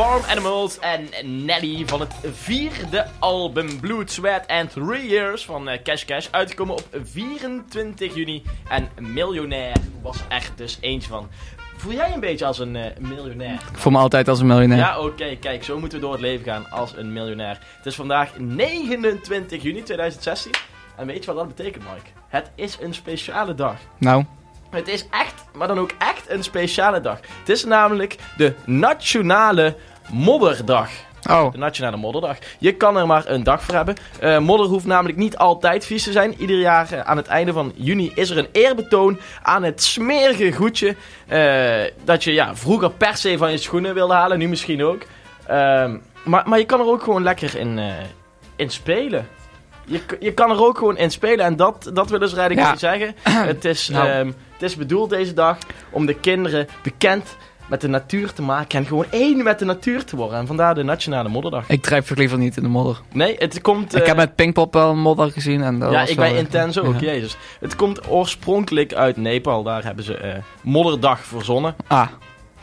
Farm Animals en Nelly van het vierde album Blood, Sweat and Three Years van eh, Cash Cash. Uitgekomen op 24 juni. En Miljonair was echt dus eentje van. Voel jij een beetje als een eh, miljonair? Ik voel me altijd als een miljonair. Ja, oké, kijk, zo moeten we door het leven gaan als een miljonair. Het is vandaag 29 juni 2016. En weet je wat dat betekent, Mike? Het is een speciale dag. Nou, Het is echt, maar dan ook echt een speciale dag. Het is namelijk de Nationale Modderdag. oh, De Nationale Modderdag. Je kan er maar een dag voor hebben. Eh, modder hoeft namelijk niet altijd vies te zijn. Ieder jaar eh, aan het einde van juni is er een eerbetoon aan het smerige goedje. eh, dat je ja, vroeger per se van je schoenen wilde halen, nu misschien ook. Ehm, maar, maar je kan er ook gewoon lekker in, in spelen. Je, je kan er ook gewoon in spelen en dat, dat willen ze eigenlijk Ja. zeggen. het, is, Nou. ehm, het is bedoeld deze dag om de kinderen bekend met de natuur te maken en gewoon één met de natuur te worden. En vandaar de Nationale Modderdag. ik drijf toch liever niet in de modder. Nee, het komt... ik eh, heb met Pinkpop wel modder gezien. En dat ja, ik ben eh, intens ook, ja. jezus. Het komt oorspronkelijk uit Nepal. Daar hebben ze eh, modderdag verzonnen. Ah,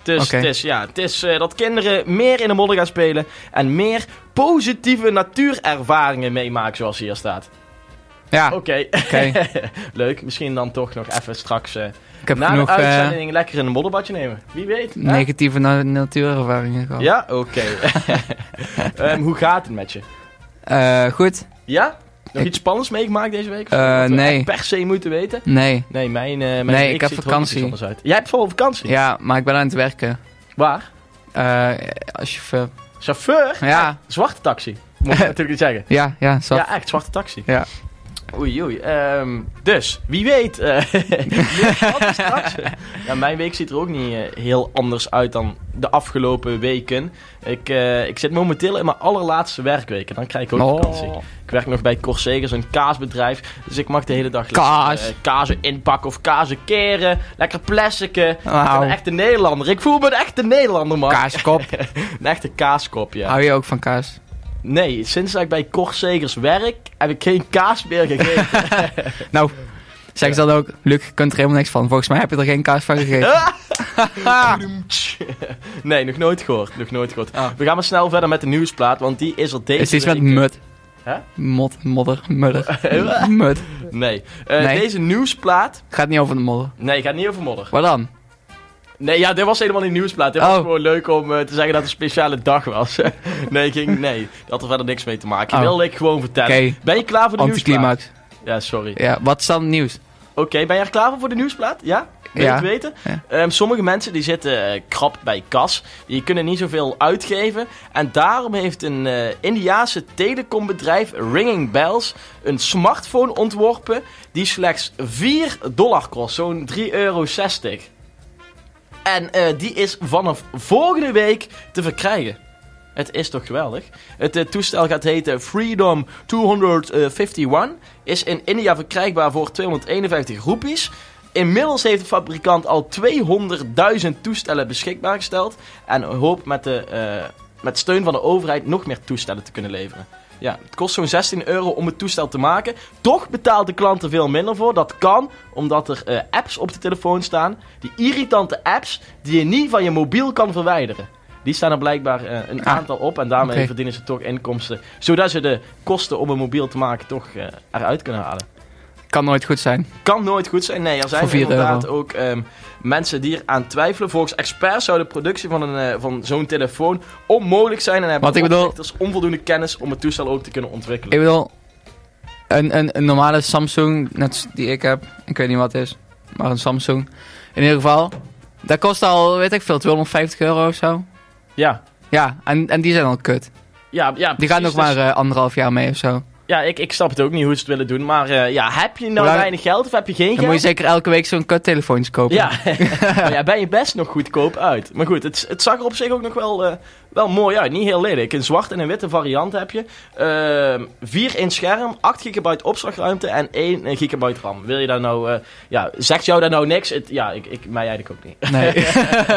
Dus het is, ja, het is eh, dat kinderen meer in de modder gaan spelen. En meer positieve natuurervaringen meemaken, zoals hier staat. Ja, Oké, leuk. Misschien dan toch nog even straks eh, Ik heb na genoeg de eh, uitzending lekker een modderbadje nemen. Wie weet. hè? negatieve na natuurervaringen gehad. Ja, oké. Ehm, hoe gaat het met je? Eh, goed? Ja? Nog Ik- iets spannends meegemaakt deze week? We nee. per se moeten weten? Nee. Nee, mijn, mijn Nee, ik heb vakantie. uit. Jij hebt vol vakantie? Ja, maar ik ben aan het werken. Waar? Eh als chauffeur. Chauffeur? Ja. Zwarte taxi. Moet ik natuurlijk niet zeggen. Ja, ja, zo. Ja, echt, zwarte taxi. Ja. Oei, oei. Ehm, dus, wie weet. eh, wat er straks. Ja, mijn week ziet er ook niet eh, heel anders uit dan de afgelopen weken. Ik, eh, ik zit momenteel in mijn allerlaatste werkweek. En dan krijg ik ook Oh. vakantie. Ik werk nog bij Corsegers, een kaasbedrijf. Dus ik mag de hele dag Kaas. eh, kazen inpakken of kazen keren. Lekker plassiken. Ik ben een echte Nederlander. Ik voel me een echte Nederlander, man. Kaaskop. Een echte kaaskop, ja. Hou je ook van kaas? Nee, sinds dat ik bij Corsegers werk, heb ik geen kaas meer gegeten. Nou, zeg ze dan ook. Luc, je kunt er helemaal niks van. Volgens mij heb je er geen kaas van gegeten. nee, nog nooit gehoord. Nog nooit gehoord. Ah. We gaan maar snel verder met de nieuwsplaat, want die is er deze Is het iets met mut? Hè? Mot, modder, mudder. Mud. Nee. Eh, Nee. Deze nieuwsplaat... Gaat niet over de modder. Nee, gaat niet over modder. Waar dan? Nee, ja, dit was helemaal niet nieuwsplaat. Dit was Oh. gewoon leuk om eh, te zeggen dat het een speciale dag was. nee, ging, nee, dat had er verder niks mee te maken. Oh. Wilde ik gewoon vertellen. Ben je klaar voor de nieuwsplaat? Ja, sorry. Ja, wat is dan het nieuws? Oké, ben je er klaar voor voor de nieuwsplaat? Ja? Wil je Ja. het weten? Ja. Ehm, sommige mensen die zitten eh, krap bij kas. Die kunnen niet zoveel uitgeven. En daarom heeft een eh Indiaanse telecombedrijf, Ringing Bells, een smartphone ontworpen die slechts 4 dollar kost. Zo'n 3,60 euro. En eh, die is vanaf volgende week te verkrijgen. Het is toch geweldig? Het eh, toestel gaat heten Freedom 251. Is in India verkrijgbaar voor 251 roepies. Inmiddels heeft de fabrikant al 200.000 toestellen beschikbaar gesteld. En hoopt met, de, eh, met steun van de overheid nog meer toestellen te kunnen leveren. Ja, het kost zo'n 16 euro om het toestel te maken. Toch betaalt de klant er veel minder voor. Dat kan omdat er eh, apps op de telefoon staan. Die irritante apps die je niet van je mobiel kan verwijderen. Die staan er blijkbaar eh, een Ah, aantal op. En daarmee verdienen ze toch inkomsten. Zodat ze de kosten om een mobiel te maken toch eh, eruit kunnen halen. Kan nooit goed zijn. Kan nooit goed zijn. Nee, er zijn Voor 4 inderdaad euro. ook ehm, mensen die eraan twijfelen. Volgens experts zou de productie van, een, eh, van zo'n telefoon onmogelijk zijn. En hebben ik bedoel- oprichters onvoldoende kennis om het toestel ook te kunnen ontwikkelen. Ik bedoel, een, een, een normale Samsung, net die ik heb, ik weet niet wat het is, maar een Samsung. In ieder geval, dat kost al, weet ik veel, 250 euro of zo. Ja, Ja, en, en die zijn al kut. ja, ja Die gaan nog maar Dus- eh, anderhalf jaar mee of zo. Ja, ik, ik snap het ook niet hoe ze het willen doen. Maar eh, ja, heb je nou weinig geld of heb je geen Dan geld? moet je zeker elke week zo'n kuttelefoons kopen. Ja, ja, ben je best nog goedkoop uit. Maar goed, het, het zag er op zich ook nog wel, eh, wel mooi uit. Niet heel lelijk. Een zwart en een witte variant heb je. Ehm 4 inch scherm, 8 gigabyte opslagruimte en 1 gigabyte RAM. Wil je daar nou... eh, ja, zegt jou daar nou niks? Ja, ik, ik, mij eigenlijk ook niet. Nee.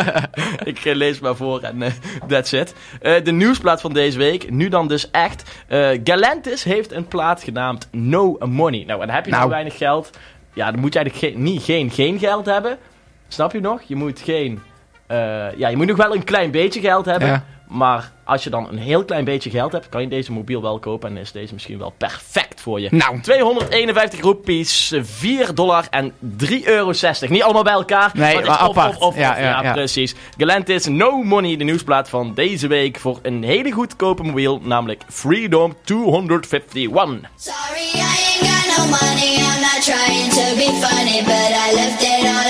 ik eh, lees maar voor en eh, that's it. Eh, de nieuwsplaat van deze week, nu dan dus echt. Eh, Galantis heeft een plaat genaamd No Money. Nou, en heb je nou, Nou. weinig geld... Ja, dan moet je eigenlijk geen, niet geen, geen geld hebben. Snap je nog? Je moet geen... eh, ja, je moet nog wel een klein beetje geld hebben. Ja. Maar als je dan een heel klein beetje geld hebt, kan je deze mobiel wel kopen. En is deze misschien wel perfect voor je. Nou, 251 roepies, 4 dollar en 3,60 euro. Niet allemaal bij elkaar. Nee, maar apart. Of, of, Ja, ja, Ja, ja. precies. Galantis No Money, de nieuwsplaat van deze week. Voor een hele goedkope mobiel, namelijk Freedom 251. Sorry, I ain't got no money. I'm not trying to be funny, but I left it all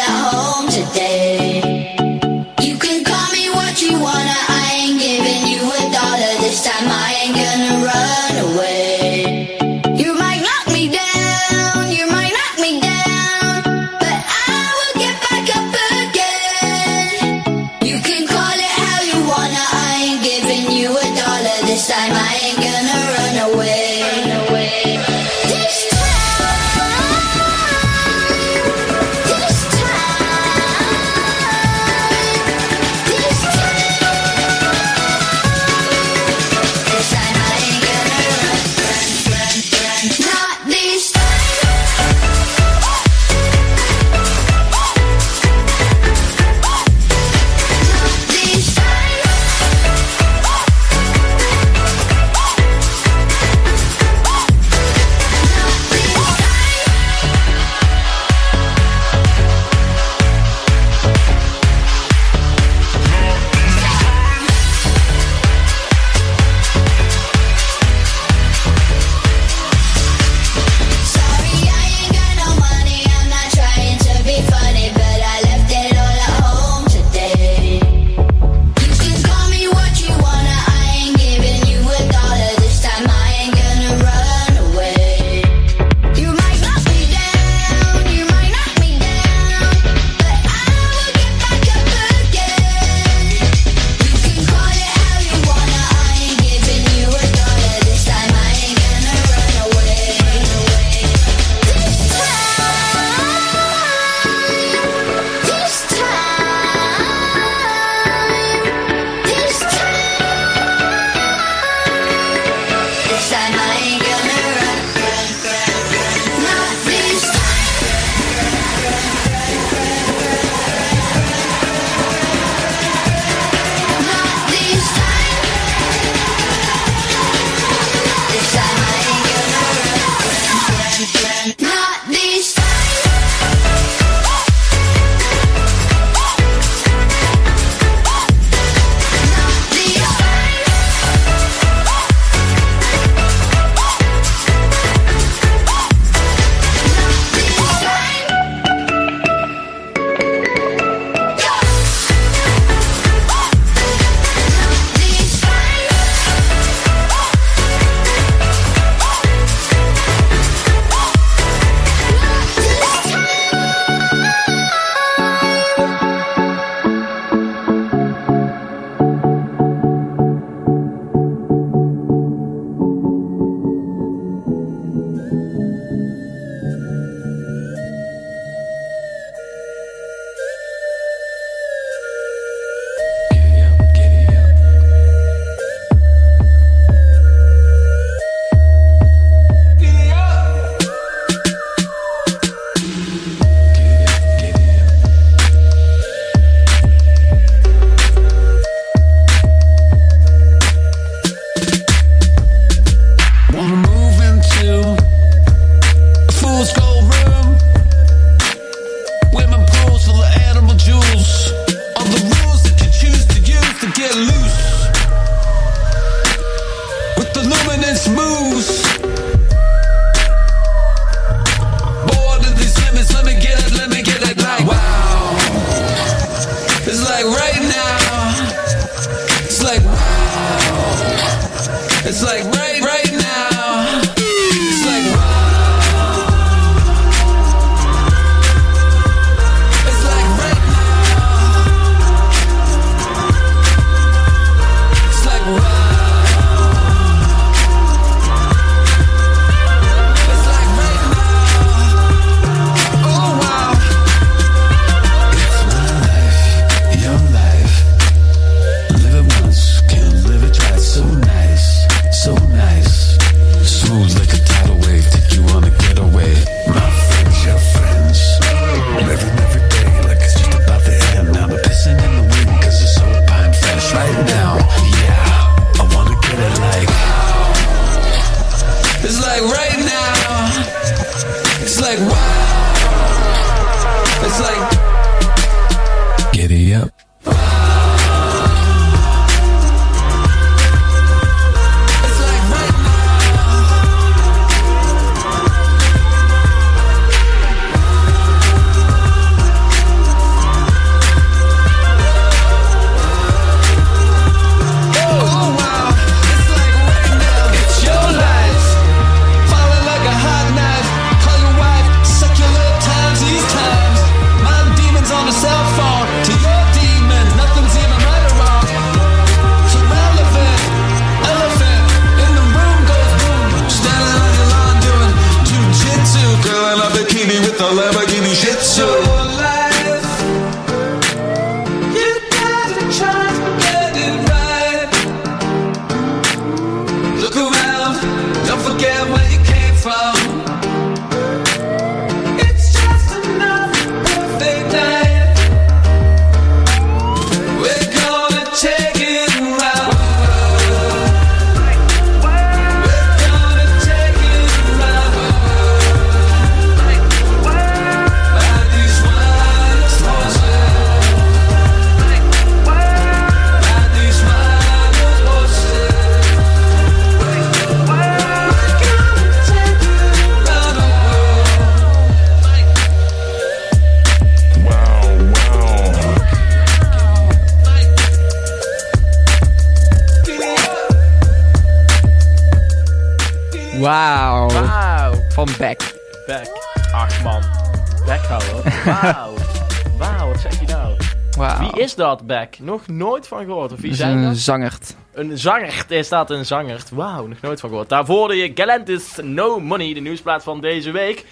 dat, Beck? Nog nooit van gehoord. Of wie Dat zijn een dat? zangert. Een zanger. Er staat een zanger. Wauw, nog nooit van gehoord. Daarvoor je Galantis No Money, de nieuwsplaat van deze week.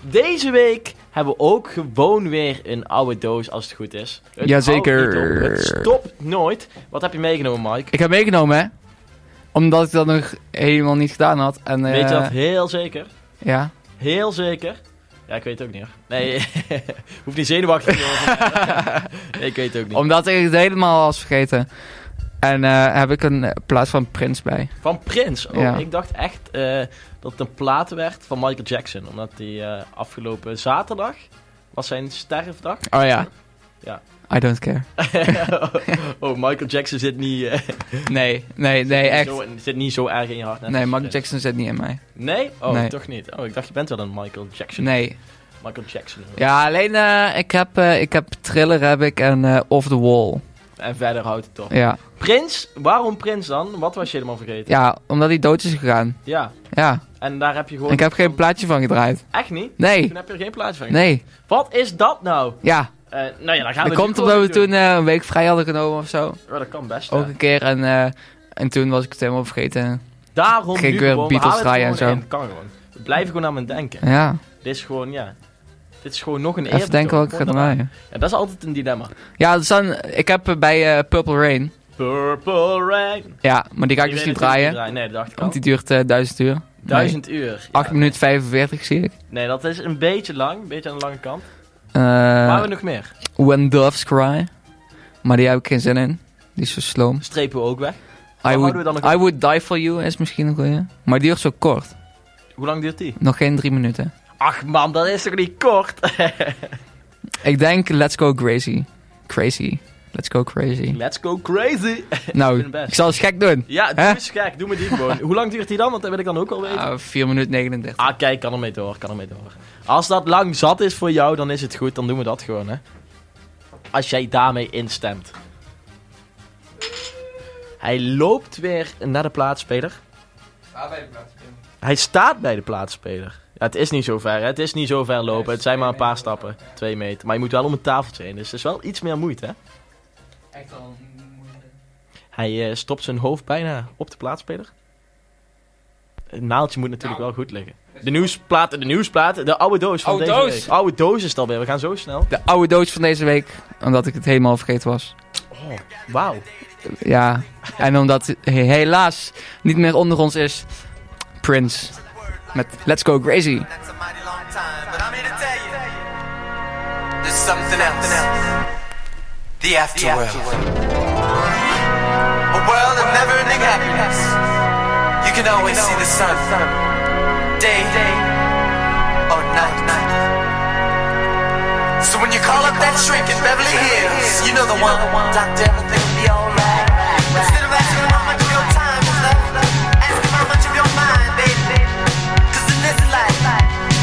Deze week hebben we ook gewoon weer een oude doos, als het goed is. Het Jazeker. Het stopt nooit. Wat heb je meegenomen, Mike? Ik heb meegenomen, hè. Omdat ik dat nog helemaal niet gedaan had. En, Weet je eh, dat heel zeker? Ja. Heel zeker? Ja, ik weet het ook niet hoor. Nee, hoeft niet zenuwachtig te worden. nee, ik weet het ook niet. Omdat ik het helemaal was vergeten. En eh, heb ik een eh, plaat van Prins bij. Van Prins. Oh, Ja. ik dacht echt eh, dat het een plaat werd van Michael Jackson. Omdat hij eh, afgelopen zaterdag was zijn sterfdag. Oh ja. Ja. I don't care. oh, Michael Jackson zit niet, eh, Nee, nee, nee, echt. Zo, zit niet zo erg in je hart. net Nee, Michael. Jackson zit niet in mij. Nee? Oh, Nee. toch niet. Oh, ik dacht je bent wel een Michael Jackson. Nee. Michael Jackson. Ja, alleen eh, ik, heb, eh, ik heb Thriller heb ik en Off the Wall. En verder houdt het toch. Ja. Prins? Waarom Prins dan? Wat was je helemaal vergeten? ja, omdat hij dood is gegaan. Ja. Ja. En daar heb je gewoon... Ik heb geen plaatje van gedraaid. Echt niet? Nee. Toen heb je er geen plaats van. Nee. Wat is dat nou? Ja. Eh, nou ja, dan gaan we Dat komt omdat we doen. toen eh, een week vrij hadden genomen of zo. Ja, dat kan best. Ook een keer. En, eh, en toen was ik het helemaal vergeten. Daarom Ging ik weer gewoon, Beatles draaien en zo. in. Kan gewoon. We blijven gewoon aan mijn denken. Ja. Dit is gewoon, ja... Dit is gewoon nog een Even eerbetoon. denken wat ik ga draaien. Ja, dat is altijd een dilemma. Ja, dus dan, ik heb bij Purple Rain. Purple Rain. Ja, maar die ga ik Die dus niet draaien. Nee, dat dacht ik al. Want die duurt duizend uur. Duizend uur. Nee, Ja. 8 minuten 45 zie ik. Nee, dat is een beetje lang. Een beetje aan de lange kant. Eh, Waar hebben we nog meer? When Doves Cry. Maar die heb ik geen zin in. Die is zo sloom. Strepen we ook weg. I we would, dan nog I would Die For You is misschien een goeie. Maar die duurt zo kort. Hoe lang duurt die? Nog geen drie minuten. Ach man, dat is toch niet kort? Ik denk Let's Go Crazy. Crazy. Let's go crazy. Let's go crazy. nou, het ik zal eens gek doen. Ja, doe eens gek. Doe me die gewoon. Hoe lang duurt die dan? Want dat wil ik dan ook al weten. Ah, 4 minuten 39. Ah, kijk, kan ermee door, kan ermee door. Als dat lang zat is voor jou, dan is het goed. Dan doen we dat gewoon, hè. Als jij daarmee instemt. Hij loopt weer naar de plaatspeler. Hij staat bij de plaatspeler. Ja, het is niet zo ver, hè. Het is niet zo ver lopen. Het zijn maar een paar stappen. Twee meter. Maar je moet wel om een tafeltje heen. Dus het is wel iets meer moeite, hè. Echt wel Hij eh, stopt zijn hoofd bijna op de plaatspeler. Het naaldje moet natuurlijk Nou. wel goed liggen. De nieuwsplaat, de nieuwsplaat, de oude doos van Oude deze doos. week. Oude doos is het alweer, we gaan zo snel. De oude doos van deze week, omdat ik het helemaal vergeten was. Oh, wauw. Ja, en omdat helaas niet meer onder ons is, Prince met Let's Go Crazy. That's a mighty long time, but I'm here to tell you there's something else. The afterworld. A world of never-ending happiness. You can always see the sun, day or night. So when you call up that shrink in Beverly Hills, you know the one. Doctor, everything will be alright. Instead of asking how much of your time is left, ask how much of your mind, baby. Cause in this life,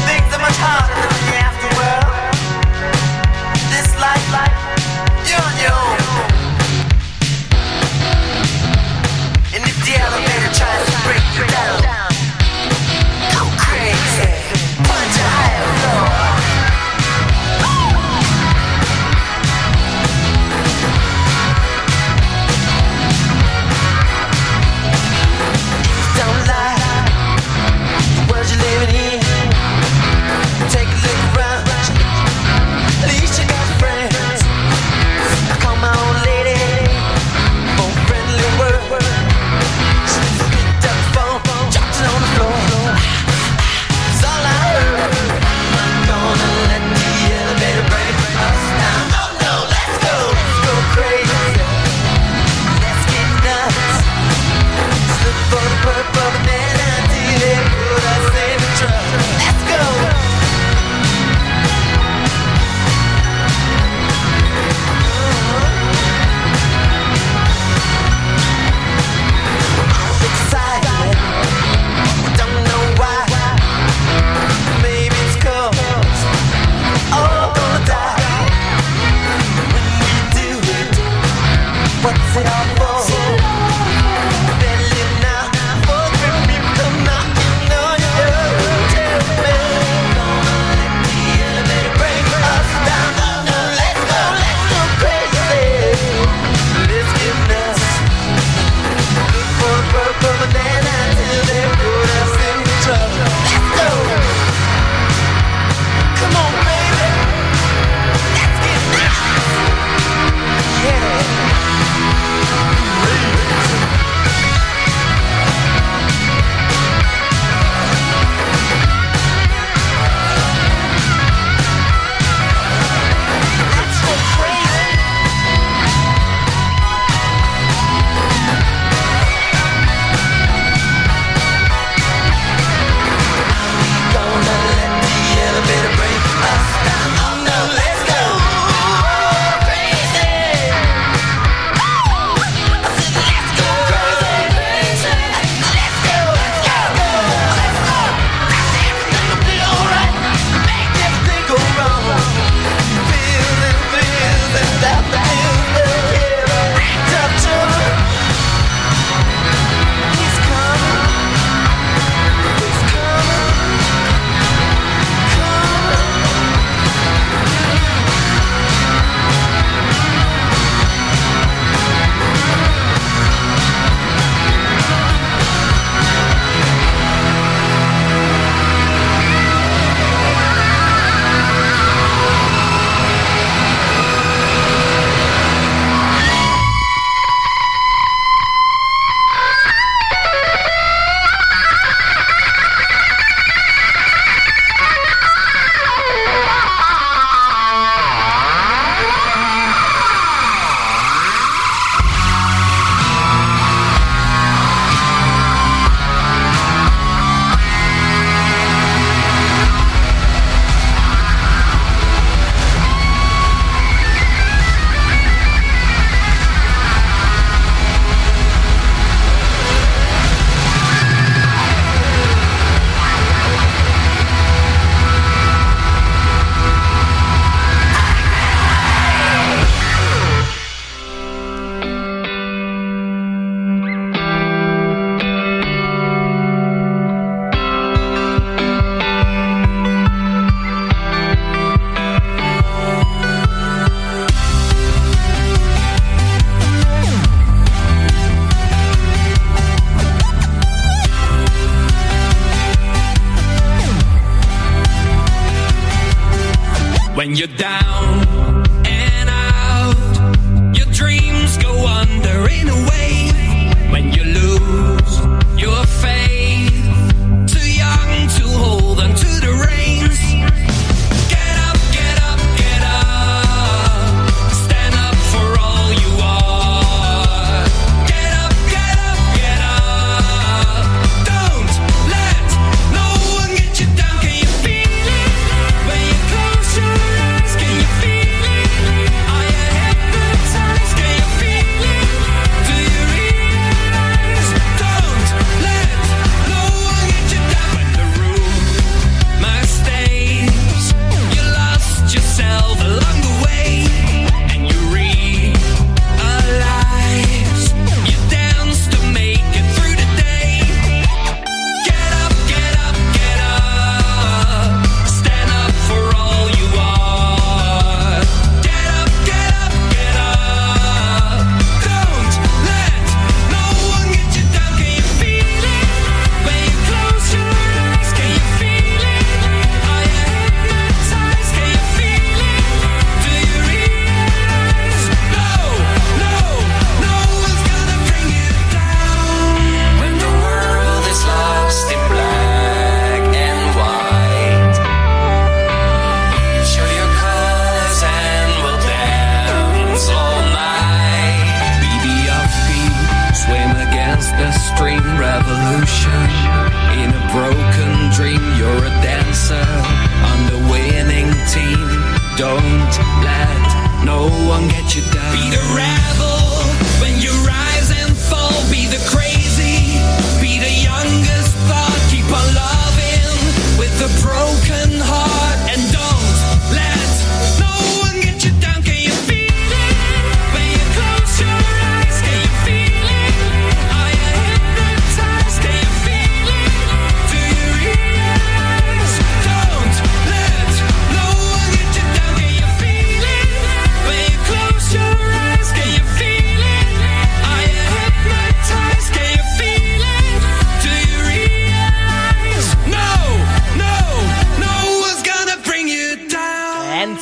things are much harder it all.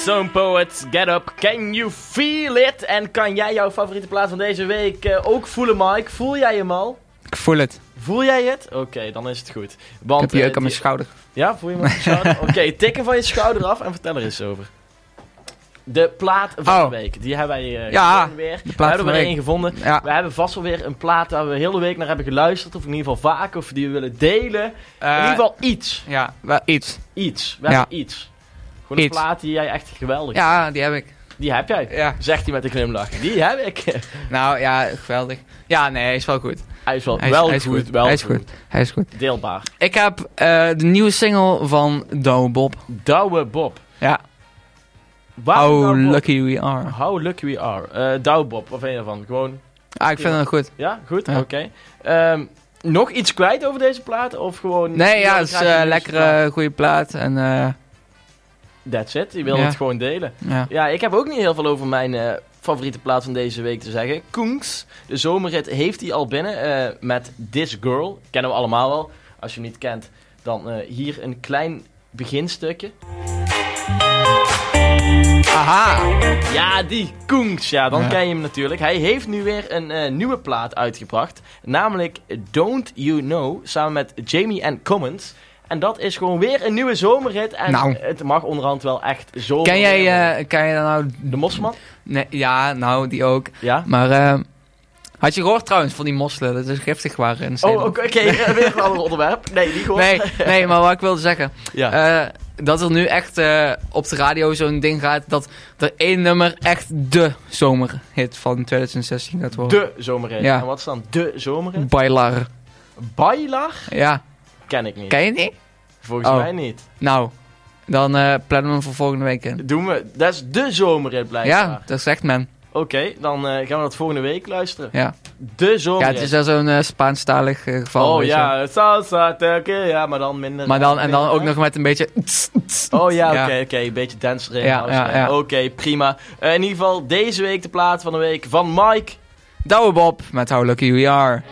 Down. Handsome Poets, Get Up, Can You Feel It? En kan jij jouw favoriete plaat van deze week eh, ook voelen, Mike? Voel jij hem al? Ik voel het. Voel jij het? Oké, dan is het goed. Ik Want, heb jeuk eh, aan mijn schouder. Ja, voel je hem op je schouder? Oké, tikken van je schouder af en vertel er eens over. De plaat van Oh. de week, die hebben wij eh, Ja, weer. de we hebben de er één gevonden. Ja. We hebben vast wel weer een plaat waar we de hele week naar hebben geluisterd. Of in ieder geval vaak, of die we willen delen. in ieder geval iets. Ja, wel iets. Iets. We Ja. hebben iets. Gewoon een plaat die jij echt geweldig Ja, die heb ik. Die heb jij. Ja. Zegt hij met een glimlach. Die heb ik. Nou ja, geweldig. Ja, nee, hij is wel goed. hij is wel, Hij is, wel hij is goed, goed. Wel hij is goed. Hij is goed. Deelbaar. Ik heb eh, de nieuwe single van Douwe Bob. Douwe Bob. Ja. Waarom How Douwe Bob? lucky we are. How lucky we are. Eh Douwe Bob, wat vind je ervan? Gewoon, Ah, ik vind het goed. ja, goed, Ja. oké. Ehm, nog iets kwijt over deze plaat? Of gewoon... Nee, ja, het is een een lekkere, goede plaat. En eh, That's it, je wil Ja. het gewoon delen. ja. Ja, ik heb ook niet heel veel over mijn eh, favoriete plaat van deze week te zeggen. Koens, de zomerrit, heeft hij al binnen eh, met This Girl. Kennen we allemaal wel. Als je hem niet kent, dan eh, hier een klein beginstukje. Aha! Ja, die Koens, ja, dan Ja. ken je hem natuurlijk. Hij heeft nu weer een nieuwe plaat uitgebracht. Namelijk Don't You Know, samen met Jamie and Commons. En dat is gewoon weer een nieuwe zomerhit. En Nou. het mag onderhand wel echt zomer Ken jij, eh, ken jij nou... De Mosselman? Nee, ja, nou, die ook. Ja. Maar eh, had je gehoord trouwens van die mosselen? Dat is giftig waren in Oh, oké, oké, eh, weer een ander onderwerp. Nee, die. Nee, nee, maar wat ik wilde zeggen. Ja. eh, dat er nu echt eh, op de radio zo'n ding gaat dat er één nummer echt de zomerhit van 2016 gaat worden. de zomerrit. Ja. En wat is dan de zomerrit? Bailar. Bailar? Ja, Ken ik niet. ken je die? Volgens Oh. mij niet. Nou, dan eh, plannen we hem voor volgende week in. Doen we. Dat is de zomerrit blijkbaar. Ja, dat zegt men. Oké, dan eh, gaan we dat volgende week luisteren. Ja, De ja zomerrit. het is wel zo'n eh, Spaanstalig geval. Oh ja, salsa, ja, maar dan minder. Maar dan, en dan ook Ja. nog met een beetje... Oh ja, Ja. oké, oké, een beetje dance. Ja, ja, ja. Oké, prima. In ieder geval deze week de plaat van de week van Mike. Douwe Bob met How Lucky We Are.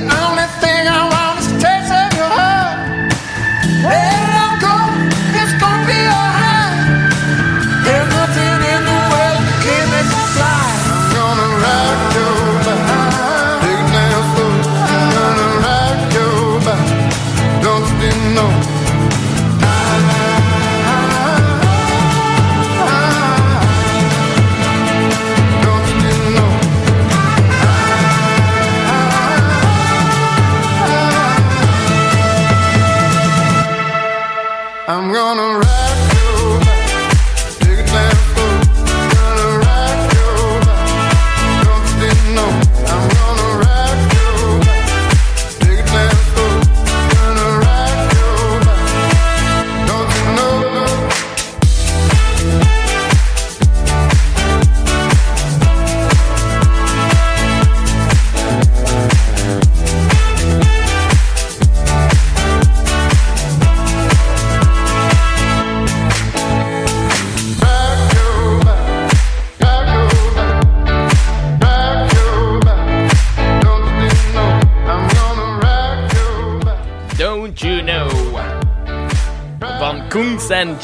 the only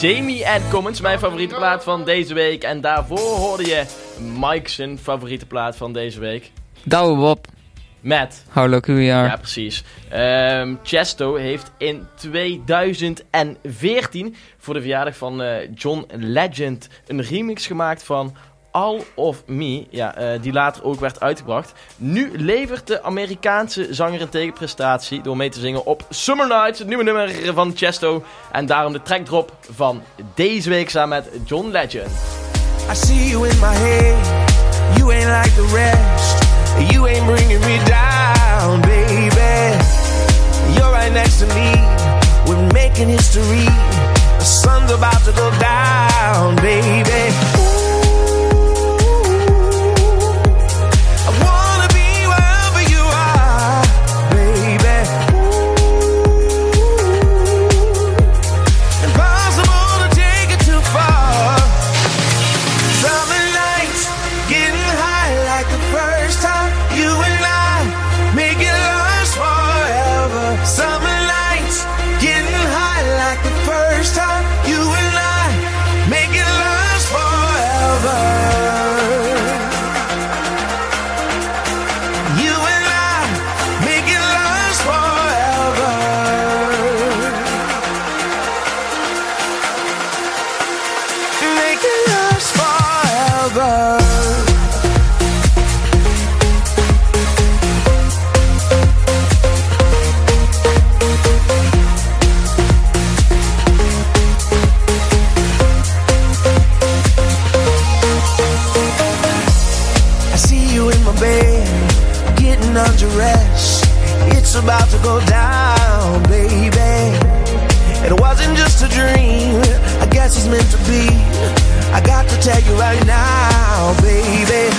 Jamie Commons, mijn favoriete plaat van deze week. En daarvoor hoorde je Mike's zijn favoriete plaat van deze week. Douwe Bob. Met. How lucky we are. Ja, precies. Ehm, Chesto heeft in 2014 voor de verjaardag van eh, John Legend een remix gemaakt van All of Me, ja, uh, die later ook werd uitgebracht. Nu levert de Amerikaanse zanger een tegenprestatie door mee te zingen op Summer Nights, het nieuwe nummer van Chesto. En daarom de track drop van deze week samen met John Legend. I see you in my head, you ain't like the rest, you ain't bringing me down, baby. You're right next to me, we're making history, the sun's about to go down, baby. meant to be. I got to tell you right now, baby.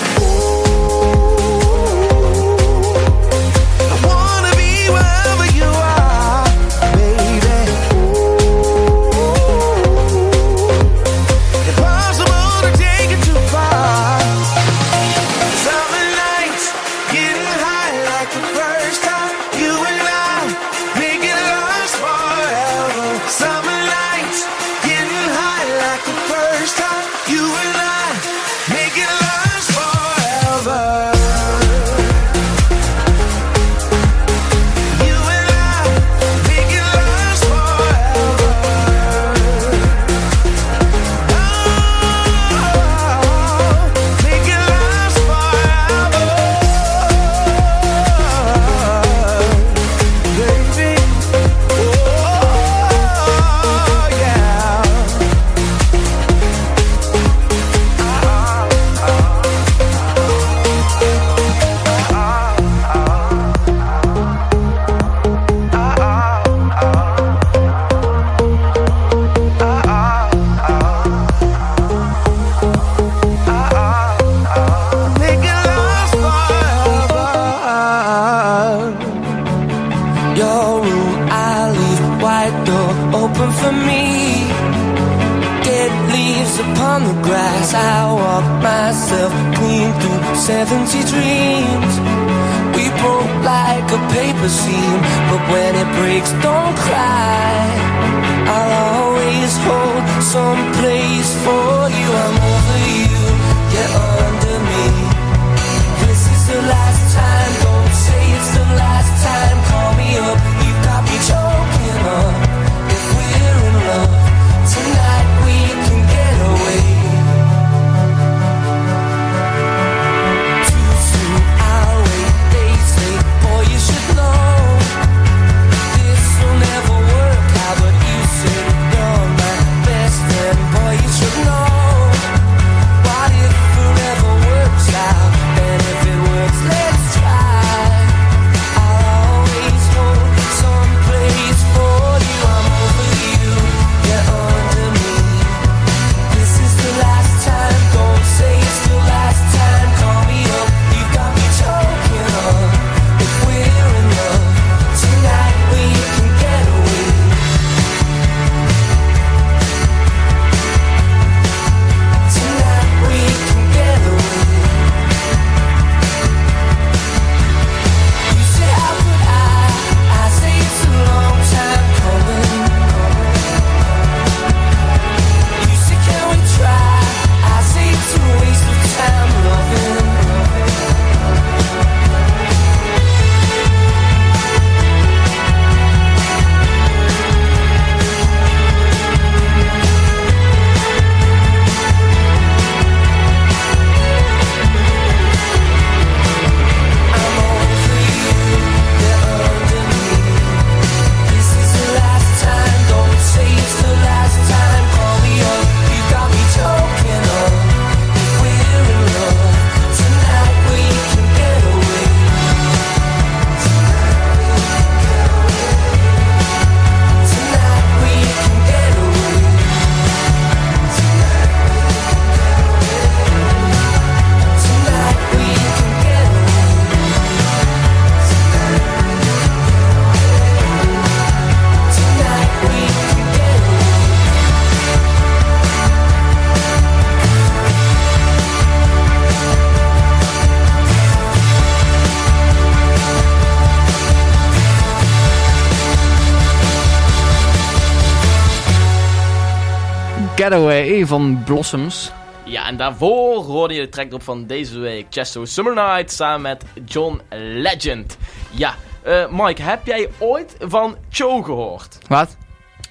Getaway van Blossoms. Ja, en daarvoor hoorde je de track op van deze week. Chesto Summer Night samen met John Legend. Ja, eh, Mike, heb jij ooit van Cho gehoord? Wat?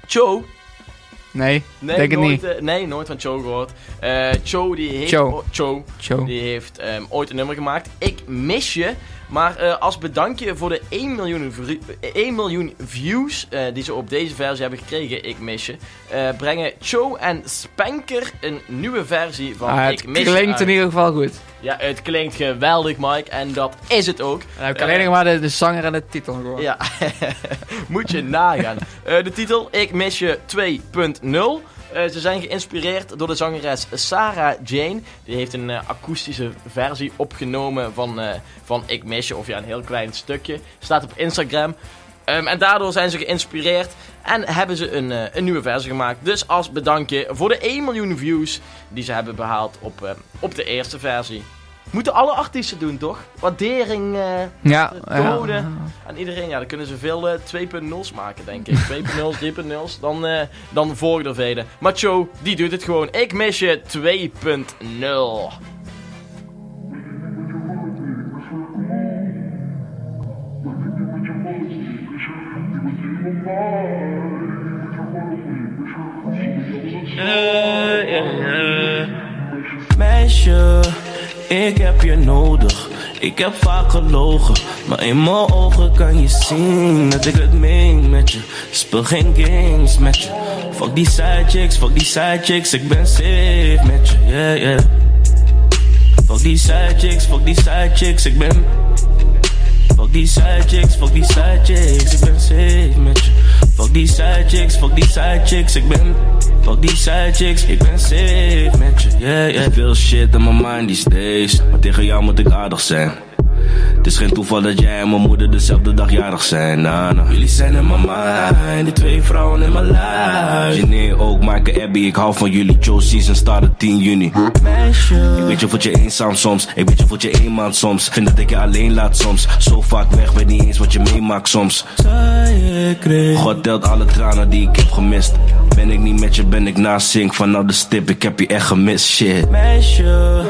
Cho? Nee, Nee, denk het nooit, niet. eh, nee, nooit van Cho gehoord. Eh Cho, die heeft, Cho. o- Cho, Cho. die heeft ehm, ooit een nummer gemaakt. Ik mis je. Maar eh, als bedankje voor de 1 miljoen, vru- eh, 1 miljoen views die ze op deze versie hebben gekregen, Ik mis je, brengen Cho en Spanker een nieuwe versie van Ah, Ik het mis je klinkt uit. in ieder geval goed. Ja, het klinkt geweldig, Mike. En dat is het ook. Dan heb ik alleen nog maar de, de zanger en de titel gehoord. Ja, moet je nagaan. Eh, de titel Ik mis je 2.0. Eh, ze zijn geïnspireerd door de zangeres Sarah Jane. Die heeft een eh, akoestische versie opgenomen van, eh, van Ik mis je. Of ja, een heel klein stukje. Staat op Instagram. Ehm, en daardoor zijn ze geïnspireerd en hebben ze een, eh, een nieuwe versie gemaakt. Dus als bedankje voor de 1 miljoen views die ze hebben behaald op, eh, op de eerste versie. Moeten alle artiesten doen, toch? Waardering eh, Ja, de ja. code aan iedereen. Ja, dan kunnen ze veel eh 2.0's maken, denk ik. 2.0's, 3.0's. Dan, eh dan volgen er velen. Maar die doet het gewoon. Ik mis je 2.0. Meisje, ik heb je nodig. Ik heb vaak gelogen, maar in mijn ogen kan je zien dat ik het meen met je. Speel geen games met je. Fuck die side chicks, fuck die side chicks, ik ben safe met je, yeah, yeah. Fuck die side chicks, fuck die side chicks, ik ben. Fuck die side chicks, fuck die side chicks, ik ben safe met je. Fuck die side chicks, fuck die side chicks, ik ben. Fuck die side chicks, ik ben safe met je, yeah, yeah. Veel shit in mijn mind these days, maar tegen jou moet ik aardig zijn. Het is geen toeval dat jij en mijn moeder dezelfde dag jarig zijn, nah. Jullie zijn in mijn mind, die twee vrouwen in mijn lijf. Jenny ook, en Abby, ik hou van jullie. Joe season starten 10 juni. Meisje. Ik weet je voelt je eenzaam soms, ik weet je voelt je eenmaand soms. Vind dat ik je alleen laat soms, zo vaak weg, weet niet eens wat je meemaakt soms. God telt alle tranen die ik heb gemist. Ben ik niet met je, ben ik naast zink vanaf de stip, ik heb je echt gemist, shit. Meisje,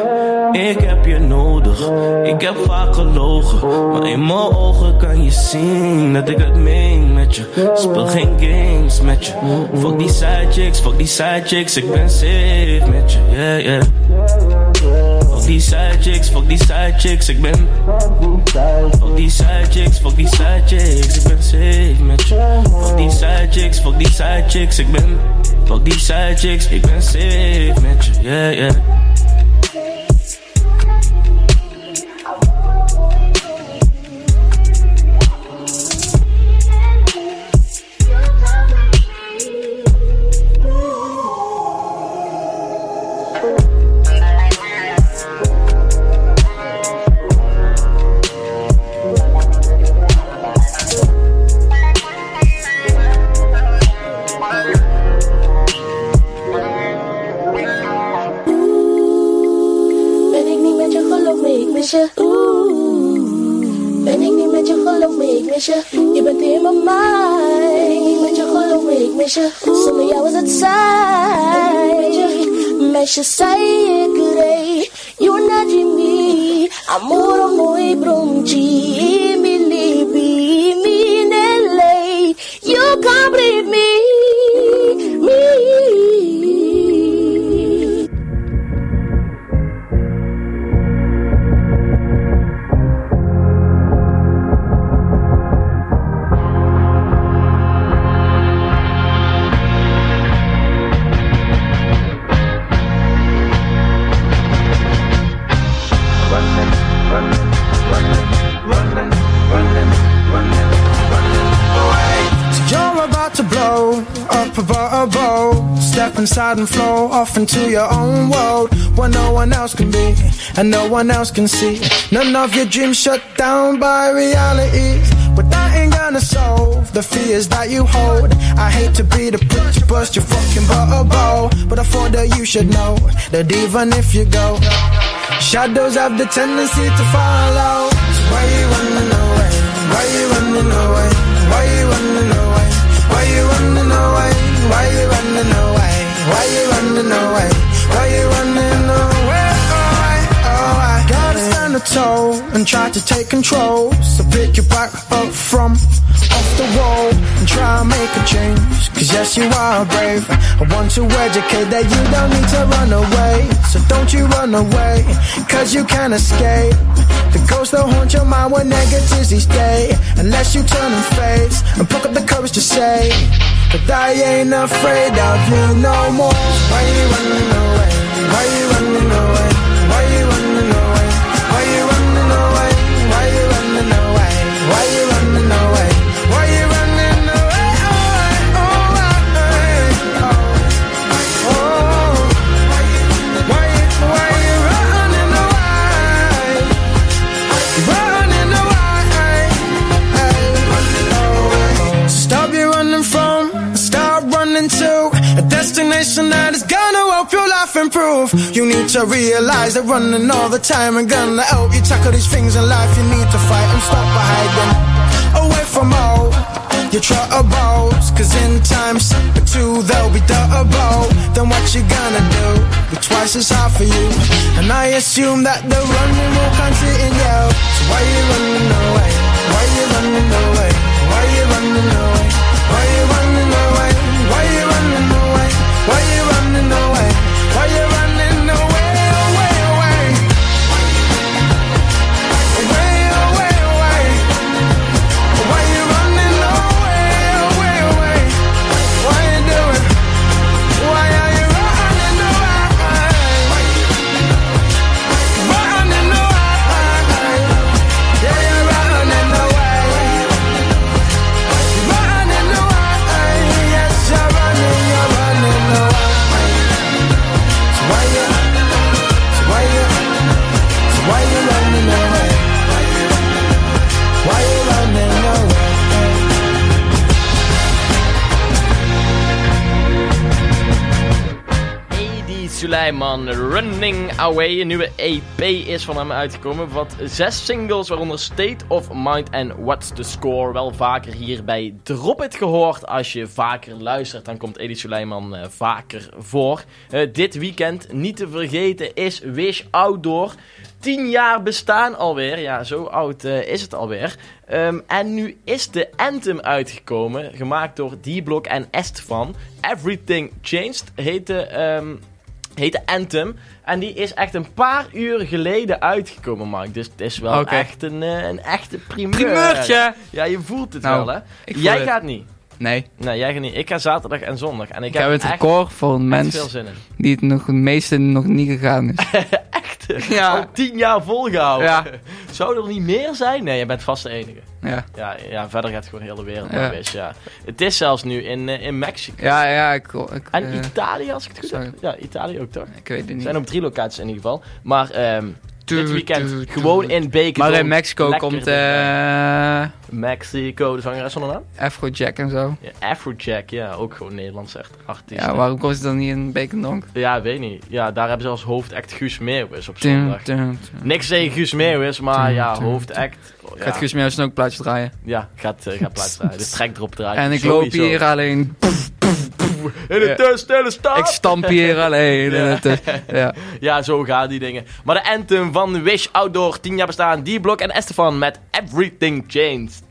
ik heb je nodig. Ik heb vaak gelogen, maar in mijn ogen kan je zien dat ik het meen met je. Speel geen games met je. Fuck die side chicks, fuck die side chicks, ik ben safe met je, yeah, yeah. Fuck die side chicks, fuck die side chicks, ik ben. Fuck die side chicks, fuck die side chicks, ik ben safe met je. Fuck die side chicks, fuck die side chicks, ik ben. Fuck die side chicks, ik ben safe met je, yeah, yeah. Inside and flow off into your own world where no one else can be and no one else can see. None of your dreams shut down by realities. But that ain't gonna solve the fears that you hold. I hate to be the put to burst your fucking bubble, but I thought that you should know that even if you go, shadows have the tendency to follow. So why you running away? Why you running away? Why you running away? Why you running away? Take control. So pick your back up from off the wall and try and make a change. Cause yes, you are brave. I want to educate that you don't need to run away. So don't you run away, cause you can't escape. The ghosts that haunt your mind when negatives each day. Unless you turn and face and pick up the courage to say that I ain't afraid of you no more. Why you running away? Why you running away? Life. You need to realize that running all the time ain't gonna help you tackle these things in life. You need to fight and stop hiding away from all your troubles. Cause in times two, they'll be double. Then what you gonna do? Be twice as hard for you. And I assume that the running will continue. So why you running away? Why you running away? Why you running away? Why you running away? Why you running away? Why you Suleiman, Running Away. Een nieuwe EP is van hem uitgekomen. Wat zes singles, waaronder State of Mind en What's the Score. Wel vaker hier bij Drop It gehoord. Als je vaker luistert, dan komt Edi Suleiman eh, vaker voor. Eh, dit weekend, niet te vergeten, is Wish Outdoor. 10 jaar bestaan alweer. Ja, zo oud eh, is het alweer. Ehm, en nu is de Anthem uitgekomen. Gemaakt door D-Block en Estefan. Everything Changed heette, ehm heette Anthem. En die is echt een paar uur geleden uitgekomen, Mark. Dus het is wel echt een, eh, een echte primeur. Primeurtje! Ja, je voelt het Nou, wel, hè? Jij het. gaat niet. Nee, Nee, jij gaat niet. Ik ga zaterdag en zondag. En ik, ik heb het echt, record voor een echt mens veel zin in. die het nog het meeste nog niet gegaan is. Echt? Ja. Al tien jaar volgehouden. Ja. Zou er niet meer zijn? Nee, je bent vast de enige. Ja, Ja, ja verder gaat gewoon de hele wereld Ja. Wish, ja. Het is zelfs nu in, eh, in Mexico. ja, ja ik, ik, En eh, Italië, als ik het goed sorry. heb. Ja, Italië ook toch? ik weet het Er niet. zijn op drie locaties in ieder geval. Maar ehm, dit weekend gewoon in Beekendorp. Maar in Mexico Lekker komt dichtbij. eh Mexico, de zangeres van de naam? Afrojack en zo. Ja, Afrojack, ja, ook gewoon Nederlands echt artiest. Ja, waarom komt het dan niet in Bekendonk? Ja, weet niet. Ja, daar hebben ze als hoofdact Guus Meeuwis op Dun, zondag. dun, dun. Niks tegen Guus Meeuwis, maar Dun, ja, dun, hoofdact. ja, Gaat Guus Meeuwis een ook plaatje draaien. Ja, gaat, eh, gaat plaats draaien. De track erop draaien. En ik Sowieso. loop hier alleen. In de tussentelle stad. Ik stamp hier alleen. Is- ja. Ja, zo gaan die dingen. Maar de anthem van Wish Outdoor, 10 jaar bestaan, D-Block en Estefan met Everything Changed.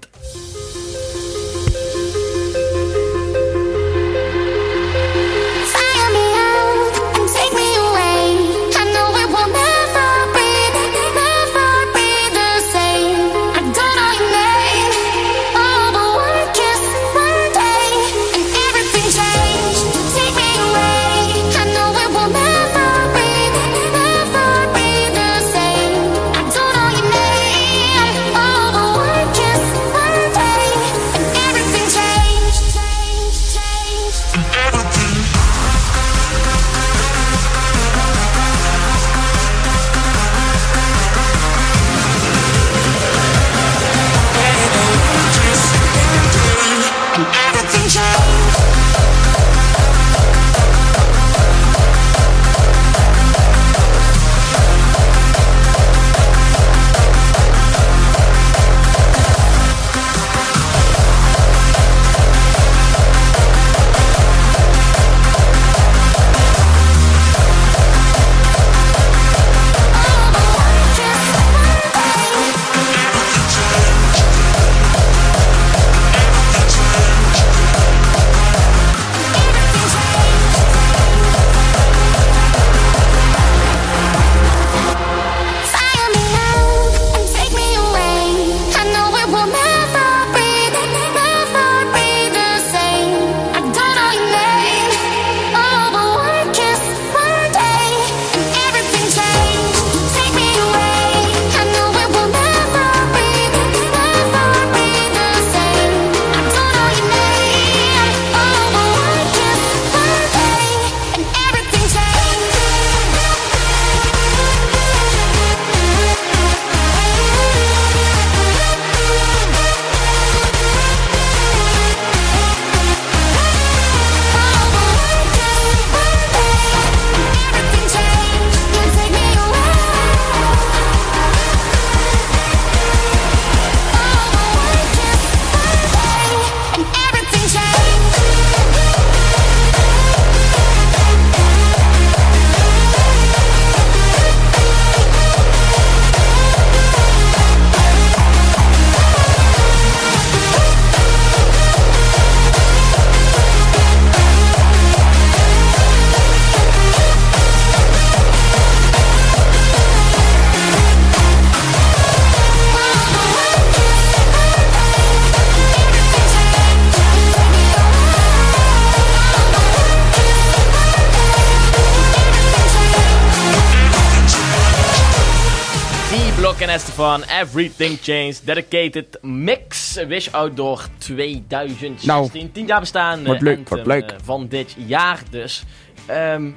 Everything Changed, Dedicated Mix, Wish Outdoor 2016. Nou, 10 jaar bestaan wordt leuk, wordt leuk. van dit jaar dus. Ehm,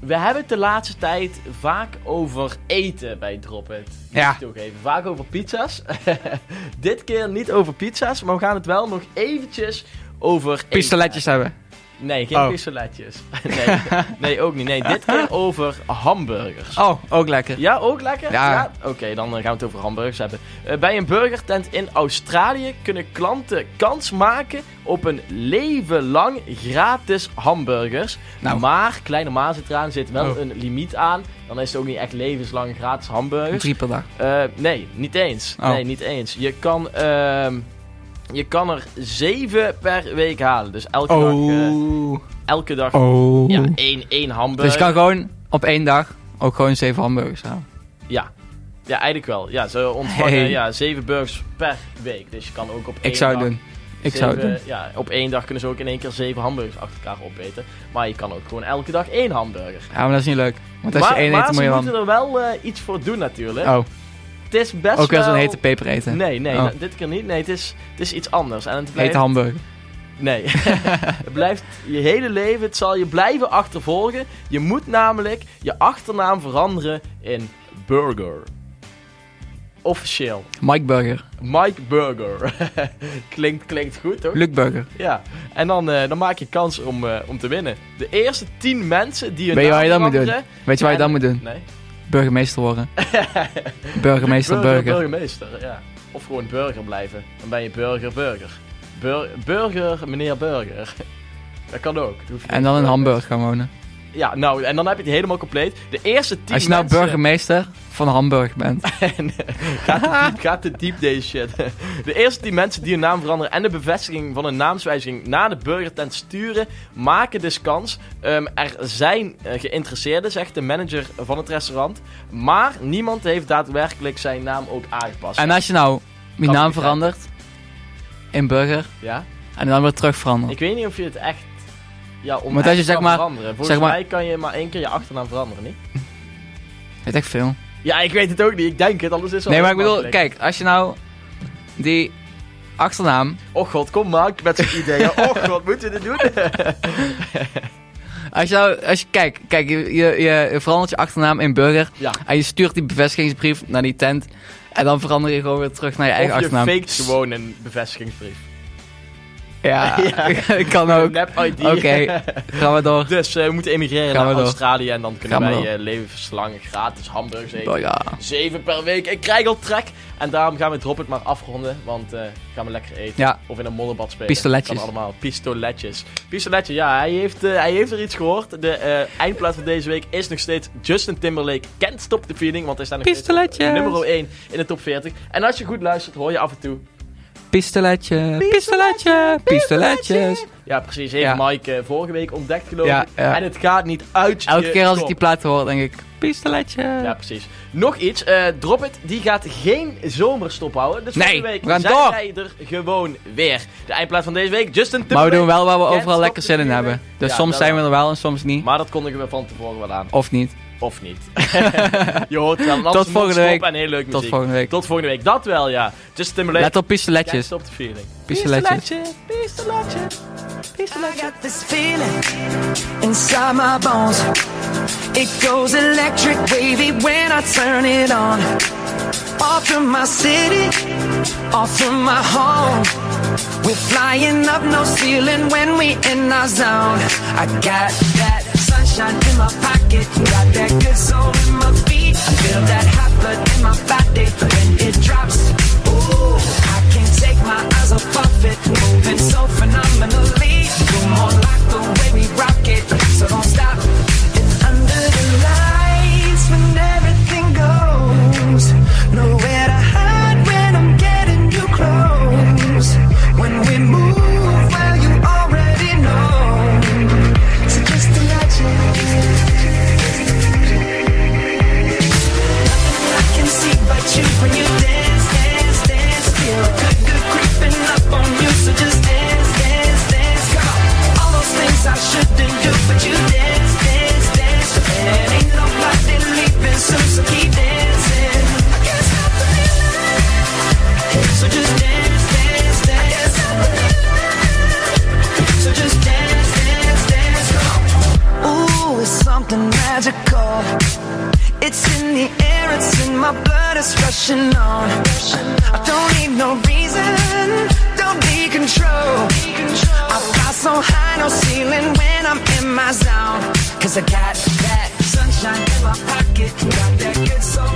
we hebben het de laatste tijd vaak over eten bij Drop It. Ja. toegeven. Vaak over pizza's. dit keer niet over pizza's, maar we gaan het wel nog eventjes over eten Pistoletjes hebben. Nee, geen Oh. pistoletjes. nee, nee, ook niet. Nee, dit keer over hamburgers. Oh, ook lekker. Ja, ook lekker? Ja. Oké, dan eh, gaan we het over hamburgers hebben. Eh, bij een burgertent in Australië kunnen klanten kans maken op een leven lang gratis hamburgers. Nou. Maar, kleine maas eraan, zit wel Oh. een limiet aan. Dan is het ook niet echt levenslang gratis hamburgers. Drie per dag. Nee, niet eens. Oh. Nee, niet eens. Je kan, ehm, je kan er zeven per week halen. Dus elke dag, eh, Oh. elke dag Oh. ja, één, één hamburger. Dus je kan gewoon op één dag ook gewoon zeven hamburgers halen. Ja. Ja, eigenlijk wel. Ja, ze ontvangen Hey. ja, zeven burgers per week. Dus je kan ook op één Ik zou het dag doen. Ik zou doen. Ja, op één dag kunnen ze ook in één keer zeven hamburgers achter elkaar opeten. Maar je kan ook gewoon elke dag één hamburger. Ja, maar dat is niet leuk. Want als maar je één eet, moet ze je moeten dan... er wel eh, iets voor doen natuurlijk. Oh, Het is best ook wel... zo'n hete peper eten. Nee, nee, Oh. dat- dit keer niet. Nee, het is, het is iets anders. En het blijft... Hete hamburger. Nee. het blijft je hele leven, het zal je blijven achtervolgen. Je moet namelijk je achternaam veranderen in Burger. Officieel. Mike Burger. Mike Burger. klinkt, klinkt goed, toch? Luc Burger. Ja. En dan, eh, dan maak je kans om, eh, om te winnen. De eerste 10 mensen die hun Weet je naam wat je dan moet doen? Weet je wat je dan en- moet doen? Nee. Burgemeester worden. Burgemeester Burger, Burger. Burgemeester, ja. Of gewoon burger blijven. Dan ben je burger, burger. Bur- burger, meneer burger. Dat kan ook. Dat En dan in. Hamburg gaan wonen. Ja, nou, en dan heb je het helemaal compleet. De eerste 10 Als je nou mensen... burgemeester van Hamburg bent. En, gaat, te diep, gaat te diep deze shit. De eerste 10 mensen die hun naam veranderen en de bevestiging van een naamswijziging naar de burgertent sturen, maken dus kans. Ehm, er zijn eh, geïnteresseerden, zegt de manager van het restaurant. Maar niemand heeft daadwerkelijk zijn naam ook aangepast. En als je nou je naam verandert in burger Ja? en dan weer terug verandert. Ik weet niet of je het echt... Ja, om Want als je zeg maar- veranderen. Volgens zeg maar- mij kan je maar één keer je achternaam veranderen, niet? Weet ik veel. Ja, ik weet het ook niet. Ik denk het, anders is wel Nee, maar ik bedoel, kijk, als je nou die achternaam, Oh god, kom Mark met zijn ideeën. Oh god, moeten we dit doen? als je nou, als je, kijk, kijk, je, je, je verandert je achternaam in burger ja. en je stuurt die bevestigingsbrief naar die tent en dan verander je gewoon weer terug naar je eigen Of je achternaam. faked gewoon een bevestigingsbrief. Ja, Ja. kan ook. Nep ID. Oké. Gaan we door. Dus eh, we moeten emigreren Gaan naar. Australië en dan kunnen Gaan wij door. eh, levenslang gratis hamburgers eten. Oh, ja. Zeven per week. Ik krijg al trek. En daarom gaan we Drop het maar afronden. Want eh gaan we lekker eten. Ja. Of in een modderbad spelen. Pistoletjes. Kan allemaal. Pistoletjes. Pistoletje, ja. Hij heeft, hij heeft er iets gehoord. De eh, eindplaat van deze week is nog steeds Justin Timberlake. Can't Stop the Feeling. Want hij staat nog nummer 1 in de top 40. En als je goed luistert, hoor je af en toe... Pistoletje, pistoletje, pistoletjes. Ja, precies. Heeft Ja. Mike eh, vorige week ontdekt, geloof Ja, ik. ja. En het gaat niet uit je Elke keer als ik die plaat hoor, denk ik, pistoletje. Ja, precies. Nog iets. eh Drop It, die gaat geen zomerstop houden. Dus Nee, volgende week we gaan zijn door. wij er gewoon weer. De eindplaat van deze week, Justin Maar Timberlake. we doen wel waar we overal lekker zin in hebben. Dus Ja, soms zijn we wel. er wel en soms niet. Maar dat kondigen we van tevoren wel aan. Of niet. Of niet. je hoort het wel. Tot volgende week. En heel leuk muziek. Tot volgende week. Tot volgende week. Dat wel, ja. Justin Timberlake. Let op pistoletjes. Stop the Feeling. Pistoletjes. Pistoletje. I got this feeling inside my bones. It goes electric wavy when I turn it on. Off from my city, off from my home. We're flying up no ceiling when we in our zone. I got that sunshine in my got that good soul in my feet. I feel that hot blood in my body when it drops. Ooh, I can't take my eyes off of it, moving so phenomenally. You're more like the way we rock it, so don't It's in the air, it's in my blood, it's rushing on. I don't need no reason, don't be control. I fly so high, no ceiling when I'm in my zone. Cause I got that sunshine in my pocket, got that good soul.